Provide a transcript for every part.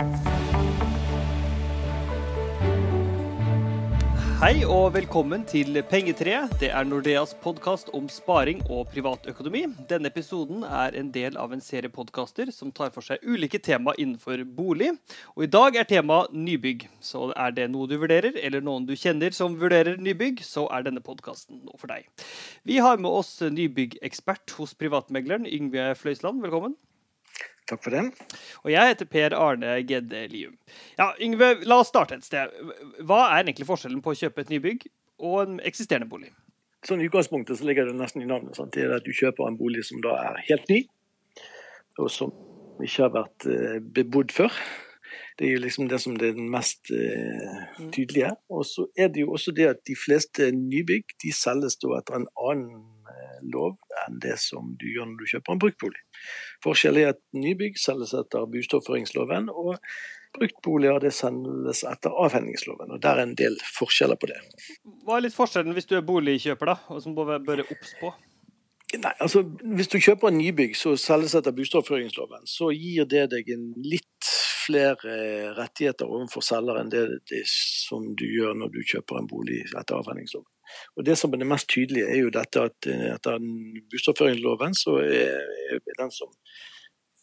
Hei og velkommen til Pengetreet. Det er Nordeas podkast om sparing og privatøkonomi. Denne episoden er en del av en serie podkaster som tar for seg ulike tema innenfor bolig. Og i dag er tema nybygg. Så er det noe du vurderer, eller noen du kjenner som vurderer nybygg, så er denne podkasten noe for deg. Vi har med oss nybyggekspert hos privatmegleren Yngve Fløysland. Velkommen. Takk for det. Og jeg heter Per Arne Gedde Lium. Ja, Yngve, la oss starte et sted. Hva er egentlig forskjellen på å kjøpe et nybygg og en eksisterende bolig? Sånn I utgangspunktet så ligger det nesten i navnet. Sant? Det er at Du kjøper en bolig som da er helt ny, og som ikke har vært uh, bebodd før. Det er jo liksom det som er den mest uh, tydelige. Og så er det jo også det at de fleste nybygg de selges da etter en annen lov enn det som du gjør når du kjøper en bruktbolig. Forskjellen er at nybygg selges etter boligstoffføringsloven, og bruktboliger det selges etter avhendingsloven. og Der er en del forskjeller på det. Hva er litt forskjellen hvis du er boligkjøper, da, og som bør være obs på? Nei, altså Hvis du kjøper en nybygg som selges etter boligstoffføringsloven, så gir det deg en litt flere rettigheter overfor selger enn det, det som du gjør når du kjøper en bolig etter avhendingsloven. Og Det som er det mest tydelige, er jo dette at eh, etter bustadoppføringsloven så er den som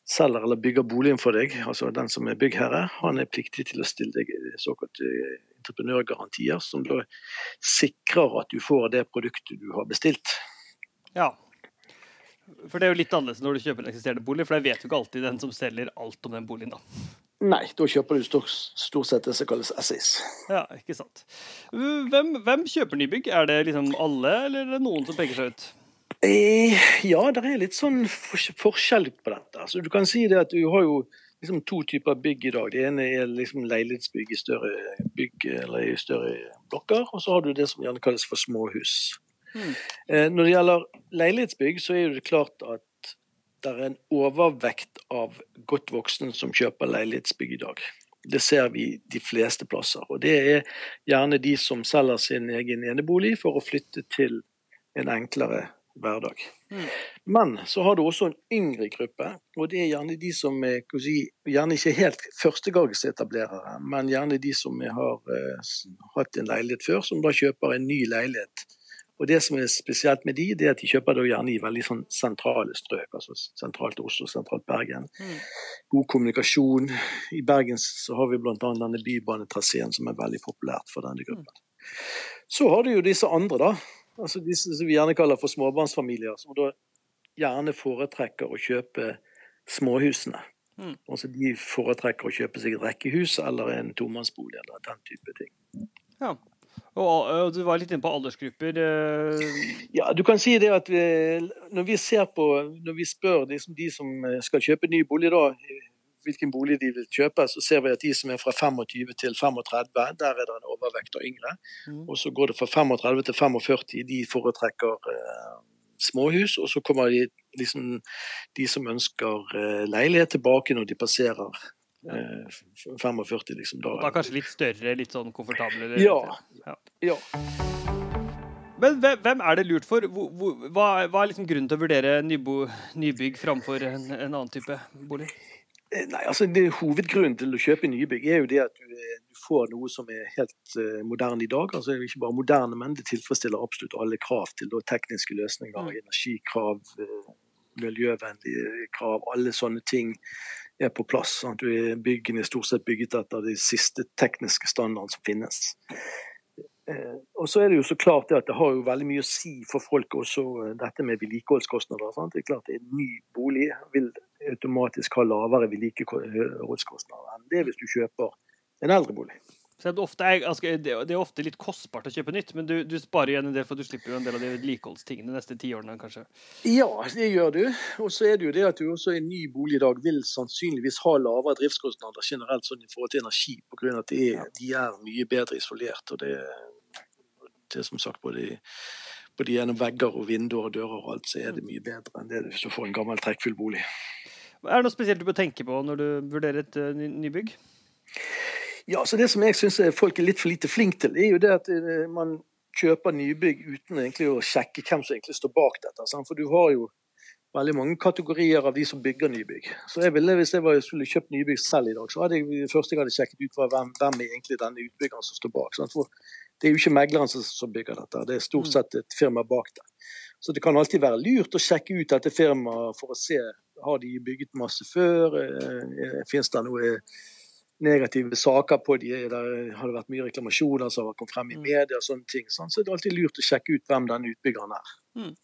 selger eller bygger boligen for deg, altså den som er byggherre, han er pliktig til å stille deg såkalte entreprenørgarantier, som da sikrer at du får det produktet du har bestilt. Ja, for det er jo litt annerledes når du kjøper en eksisterende bolig, for jeg vet jo ikke alltid den som selger alt om den boligen, da. Nei, da kjøper du stort, stort sett det som kalles SIs. Ja, ikke sant. Hvem, hvem, kjøper nybygg? Er det liksom alle, eller er det noen som peker seg ut? Eh, ja, det er litt sånn forskjell på dette. Altså, du kan si det at du har jo liksom to typer bygg i dag. Det ene er liksom leilighetsbygg i større bygg eller i større blokker. Og så har du det som gjerne kalles for småhus. Mm. Eh, når det gjelder leilighetsbygg, så er det klart at det er en overvekt av godt voksne som kjøper leilighetsbygg i dag. Det ser vi de fleste plasser. Og det er gjerne de som selger sin egen enebolig for å flytte til en enklere hverdag. Mm. Men så har du også en yngre gruppe, og det er gjerne de som er gjerne ikke helt førstegangsetablerere, men gjerne de som har uh, hatt en leilighet før, som da kjøper en ny leilighet og Det som er spesielt med de, det er at de kjøper gjerne i veldig sånn sentrale strøk. altså Sentralt Oslo, sentralt Bergen. Mm. God kommunikasjon. I Bergen så har vi bl.a. denne bybanetraseen som er veldig populært for denne gruppen. Mm. Så har du jo disse andre, da. altså Disse som vi gjerne kaller for småbarnsfamilier. Som da gjerne foretrekker å kjøpe småhusene. Mm. Altså De foretrekker å kjøpe seg et rekkehus eller en tomannsbolig eller den type ting. Ja. Og, Du var litt inne på aldersgrupper. Eh. Ja, du kan si det at vi, når vi ser på, når vi spør liksom de som eh, skal kjøpe ny bolig, da, hvilken bolig de vil kjøpe, så ser vi at de som er fra 25 til 35, der er det en overvekt av yngre. Mm. Og så går det fra 35 til 45, de foretrekker eh, småhus. Og så kommer de, liksom, de som ønsker eh, leilighet tilbake når de passerer 45, eh, liksom. Da, da kanskje litt større, litt sånn komfortable? Ja. ja. ja. Men hvem er det lurt for? Hva, er liksom grunnen til å vurdere nybygg framfor en, en, annen type bolig? Eh, nei, altså det, Hovedgrunnen til å kjøpe nybygg er jo det at du, eh, du får noe som er helt uh, moderne i dag. altså Ikke bare moderne, men det tilfredsstiller absolutt alle krav til da, tekniske løsninger, mm. energikrav, uh, miljøvennlige krav, alle sånne ting er på plass. Sant? Byggene er stort sett bygget etter de siste tekniske standardene som finnes. Eh, og så er det jo så klart det at det har jo veldig mye å si for folk også eh, dette med vedlikeholdskostnader. Sant? Det er klart En ny bolig vil automatisk ha lavere vedlikeholdskostnader enn det hvis du kjøper en eldre bolig. Så det, er, ofte, det, er ofte litt kostbart å kjøpe nytt, men du, du sparer igjen en del, for du slipper jo en del av de vedlikeholdstingene de neste ti årene, kanskje? Ja, det gjør du. Og så er det jo det at du også i en ny bolig i dag vil sannsynligvis ha lavere driftskostnader generelt sånn i forhold til energi, pga. at de er, de er, mye bedre isolert. og det, det er som sagt både, både gjennom vegger og vinduer og dører og alt, så er det mye bedre enn det hvis du får en gammel trekkfull bolig. Er det noe spesielt du bør tenke på når du vurderer et nybygg? nybygg? Ja, så Det som jeg syns folk er litt for lite flinke til, er jo det at eh, man kjøper nybygg uten egentlig å sjekke hvem som egentlig står bak dette. For du har jo veldig mange kategorier av de som bygger nybygg. Så jeg ville, Hvis jeg var, skulle kjøpt nybygg selv i dag, så hadde jeg første jeg hadde sjekket ut, var hvem, hvem er egentlig denne utbyggeren som står bak. Sant? For det er jo ikke megleren som, som bygger dette, det er stort sett et firma bak det. Så det kan alltid være lurt å sjekke ut dette firmaet for å se har de bygget masse før. finnes det noe negative saker på de, der har det vært mye reklamasjoner som har kommet frem i media og sånne ting. Sånn. Så det er alltid lurt å sjekke ut hvem den utbyggeren er. Mm.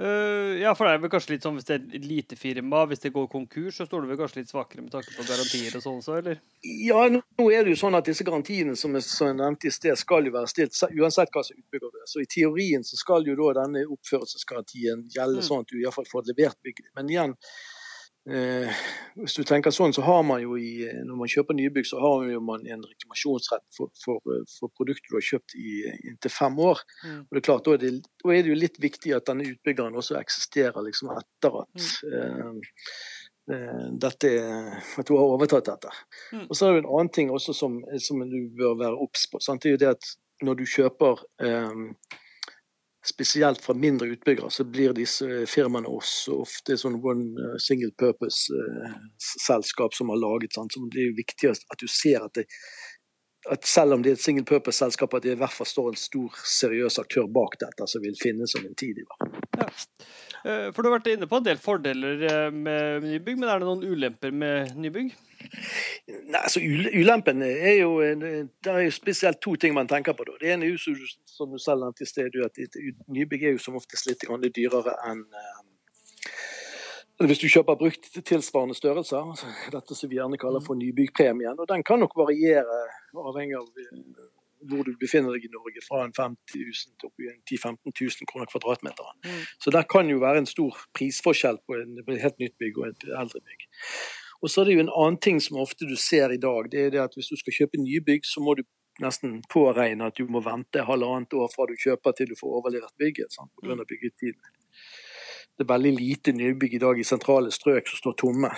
Uh, ja, for det er vel kanskje litt sånn hvis det er et lite firma, hvis det går konkurs, så står det vel kanskje litt svakere med tanke på garantier og sånn også, eller? Ja, nå er det jo sånn at disse garantiene som jeg, som jeg nevnte i sted, skal jo være stilt uansett hva som utbygger det. Så i teorien så skal jo da denne oppførelsesgarantien gjelde mm. sånn at du iallfall får levert bygget. Men igjen, Eh, hvis du tenker sånn, så har man jo i, Når man kjøper nybygg, så har man en reklamasjonsrett for, for, for produktet du har kjøpt i inntil fem år. Mm. Og det er klart, da er det, da er det, jo litt viktig at denne utbyggeren også eksisterer liksom etter at mm. eh, eh dette, at du har overtatt dette. Mm. Og så er det en annen ting også som, som du bør være obs på. Sant? Det er jo det at når du kjøper eh, spesielt fra mindre utbyggere, så blir disse firmaene også ofte sånn one uh, single purpose-selskap uh, som har laget. Sant? Så det er viktig at du ser at, det, at selv om det er et single purpose-selskap, at det i hvert fall står en stor, seriøs aktør bak dette som vil finnes som en tidligere. Ja. Eh, for Du har vært inne på en del fordeler med nybygg, men er det noen ulemper med nybygg? Nei, altså Ulempen er jo Det er jo spesielt to ting man tenker på. da. Det ene er jo som du selv nevnte i sted, at nybygg er jo som oftest litt dyrere enn eh, hvis du kjøper brukt tilsvarende størrelser, dette som vi gjerne kaller for nybyggpremien. og Den kan nok variere avhengig av eh, hvor du befinner deg i Norge, fra en 50 000 til en 10 15 000 kroner kvadratmeteren. Mm. Så der kan jo være en stor prisforskjell på, en, på et helt nytt bygg og et eldre bygg. Og så er det jo en annen ting som ofte du ser i dag. det er det at Hvis du skal kjøpe nybygg, så må du nesten påregne at du må vente halvannet år fra du kjøper til du får overlevert bygget. Sant, på grunn av byggetiden. Det er veldig lite nybygg i dag i sentrale strøk som står tomme.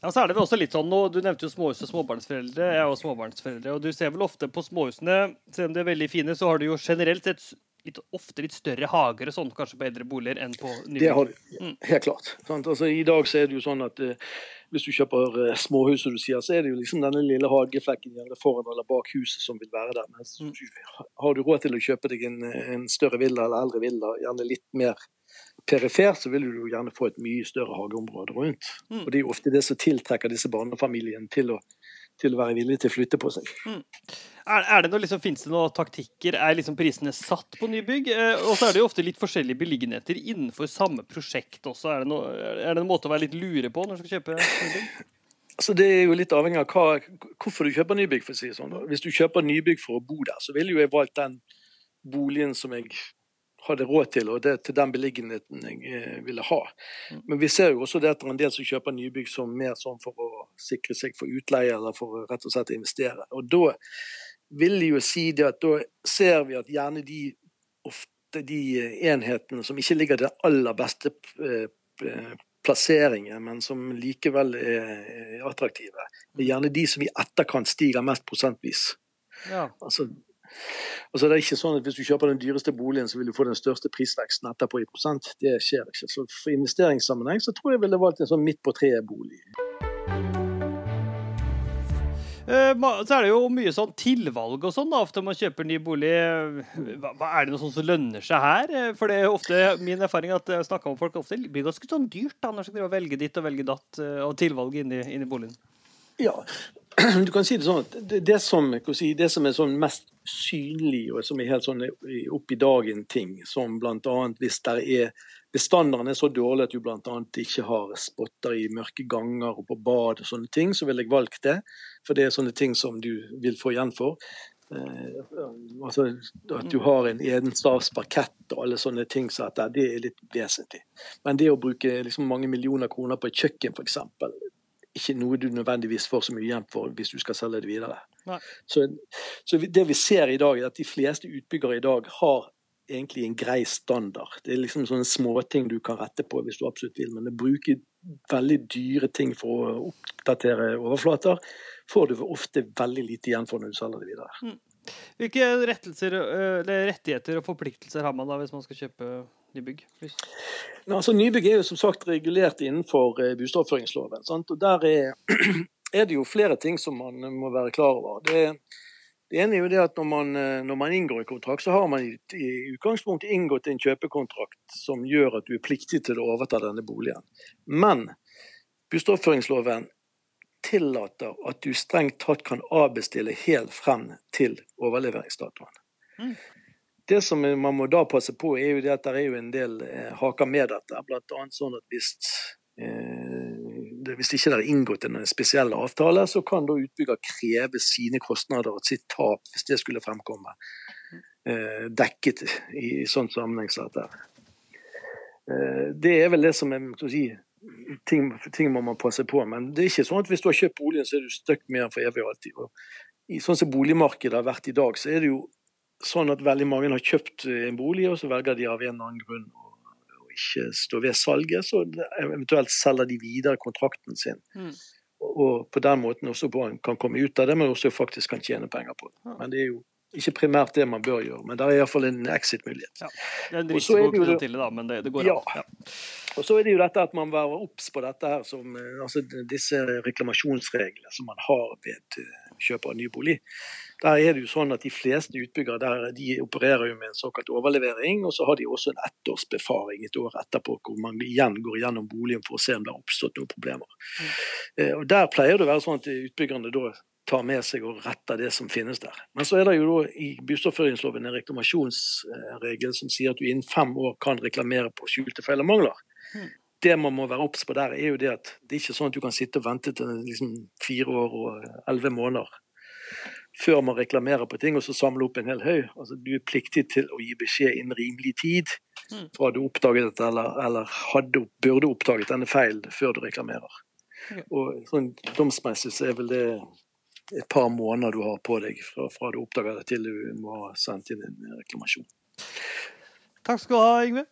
Ja, så er det vel også litt sånn, nå, Du nevnte jo småhus og småbarnsforeldre. Jeg er også småbarnsforeldre, og Du ser vel ofte på småhusene, selv om de er veldig fine, så har du jo generelt sett litt, ofte litt større hager og sånn, kanskje på eldre boliger enn på nybygg. Det har du, mm. helt klart. Altså, I dag så er det jo sånn at uh, hvis du kjøper uh, småhus, som du sier, så er det jo liksom denne lille hageflekken gjerne foran eller bak huset som vil være der. Men mm. har du råd til å kjøpe deg en, en større villa eller eldre villa, gjerne litt mer perifert, så vil du jo gjerne få et mye større hageområde rundt. Mm. Og Det er jo ofte det som tiltrekker disse barnefamiliene til å til å være villig til å flytte på seg. Mm. Er, er, det noe, liksom, Fins det noen taktikker? Er liksom prisene satt på nybygg? Eh, og så er det jo ofte litt forskjellige beliggenheter innenfor samme prosjekt også. Er det, noe, er det en måte å være litt lure på når du skal kjøpe nybygg? Altså, det er jo litt avhengig av hva, hvorfor du kjøper nybygg. for å si sånn. Hvis du kjøper nybygg for å bo der, så ville jo jeg valgt den boligen som jeg hadde råd til, og det til den beliggenheten jeg eh, ville ha. Mm. Men vi ser jo også det at det er en del som kjøper nybygg som mer sånn for å sikre seg for utleie, eller for å rett og slett investere. Og da vil jeg jo si det at da ser vi at gjerne de ofte de enhetene som ikke ligger det aller beste eh, plasseringen, men som likevel er attraktive, det er gjerne de som i etterkant stiger mest prosentvis. Ja. Altså, Altså det er ikke sånn at Hvis du kjøper den dyreste boligen, så vil du få den største prisveksten etterpå i prosent. Det skjer ikke. Så For investeringssammenheng så tror jeg ville valgt en sånn midt på treet-bolig. Eh, så er det jo mye sånn tilvalg og sånn da, ofte man kjøper ny bolig. Er det noe sånt som lønner seg her? Eh, for det er ofte min erfaring at jeg snakker med folk ofte blir ganske sånn dyrt da, når man skal velge ditt og velge datt eh, og tilvalg inni, inni boligen. Ja, du kan si det sånn at det, som, si, det som, er sånn mest synlig og som er helt sånn opp i dagen ting, som bl.a. hvis der er bestandene er så dårlig at du bl.a. ikke har spotter i mørke ganger og på bad og sånne ting, så ville jeg valgt det. For det er sånne ting som du vil få igjen for. Eh, altså At du har en edenstavs parkett og alle sånne ting, så det er litt vesentlig. Men det å bruke liksom mange millioner kroner på et kjøkken f.eks., ikke noe du nødvendigvis får så mye igjen for hvis du skal selge det videre. Så, så, det vi ser i dag, er at de fleste utbyggere i dag har egentlig en grei standard. Det er liksom sånne småting du kan rette på hvis du absolutt vil, men å bruke veldig dyre ting for å oppdatere overflater, får du ofte veldig lite igjen for når du selger det videre. Mm. Hvilke rettigheter og forpliktelser har man da hvis man skal kjøpe nybygg? Nei, altså, nybygg er jo som sagt regulert innenfor eh, bustadoppføringsloven. Sant? Og der er, er, det jo flere ting som man må være klar over. Det, det ene er jo det at når man, eh, når man, inngår en kontrakt, så har man i, i utgangspunktet inngått en kjøpekontrakt som gjør at du er pliktig til å overta denne boligen. Men bustadoppføringsloven tillater at du strengt tatt kan avbestille helt frem til overleveringsdatoen. Mm. Det som man må da passe på, er jo det at det er jo en del eh, haker med dette. Blant annet sånn at hvis, eh, hvis ikke det er inngått en spesiell avtale, så kan da utbygger kreve sine kostnader og sitt tap, hvis det skulle fremkomme, eh, dekket i sånn sammenheng som dette. Det er vel det som er si, ting, ting, må man passe på. Men det er ikke sånn at hvis du har kjøpt boligen, så er du stuck med den for evig og alltid. Og sånn som boligmarkedet har vært i dag, så er det jo sånn at veldig mange har kjøpt en bolig, og så velger de av en eller annen grunn å, å ikke stå ved salget. Så eventuelt selger de videre kontrakten sin. Mm. Og, og, på den måten også kan komme ut av det, men også faktisk kan tjene penger på det. Men det er jo ikke primært det man bør gjøre, men det er iallfall en exit-mulighet. Ja, det er en risiko knyttet til det, da, men det, det går ja. an. Ja. Og så er det jo dette at man være obs på dette her, som, eh, altså disse reklamasjonsreglene som man har ved kjøp av ny bolig. Der er det jo sånn at De fleste utbyggere der, de opererer jo med en såkalt overlevering, og så har de også en ettårsbefaring et år etterpå, hvor man igjen går gjennom boligen for å se om det har oppstått noen problemer. Mm. Eh, og Der pleier det å være sånn at utbyggerne da tar med seg og retter det som finnes der. Men så er det jo da i bustadoppføringsloven en reklamasjonsregel som sier at du innen fem år kan reklamere på skjulte feil og mangler. Mm. Det man må være obs på der, er jo det at det er ikke sånn at du kan sitte og vente til liksom fire år og elleve måneder før man reklamerer på ting, og så samle opp en hel haug. Altså, du er pliktig til å gi beskjed innen rimelig tid hmm. fra du oppdaget dette, eller, eller hadde, burde oppdaget denne feilen før du reklamerer. Og sånn Domsmessig så er vel det et par måneder du har på deg fra, fra du oppdager det til du må ha sendt inn en reklamasjon. Takk skal du ha, Yngve.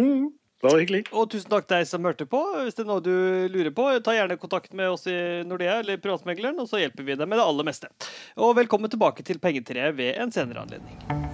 Mm, bare hyggelig. Og tusen takk til deg som hørte på. Hvis det er noe du lurer på, ta gjerne kontakt med oss i Nordea eller Privatmegleren, og så hjelper vi deg med det aller meste. Og velkommen tilbake til Pengetreet ved en senere anledning.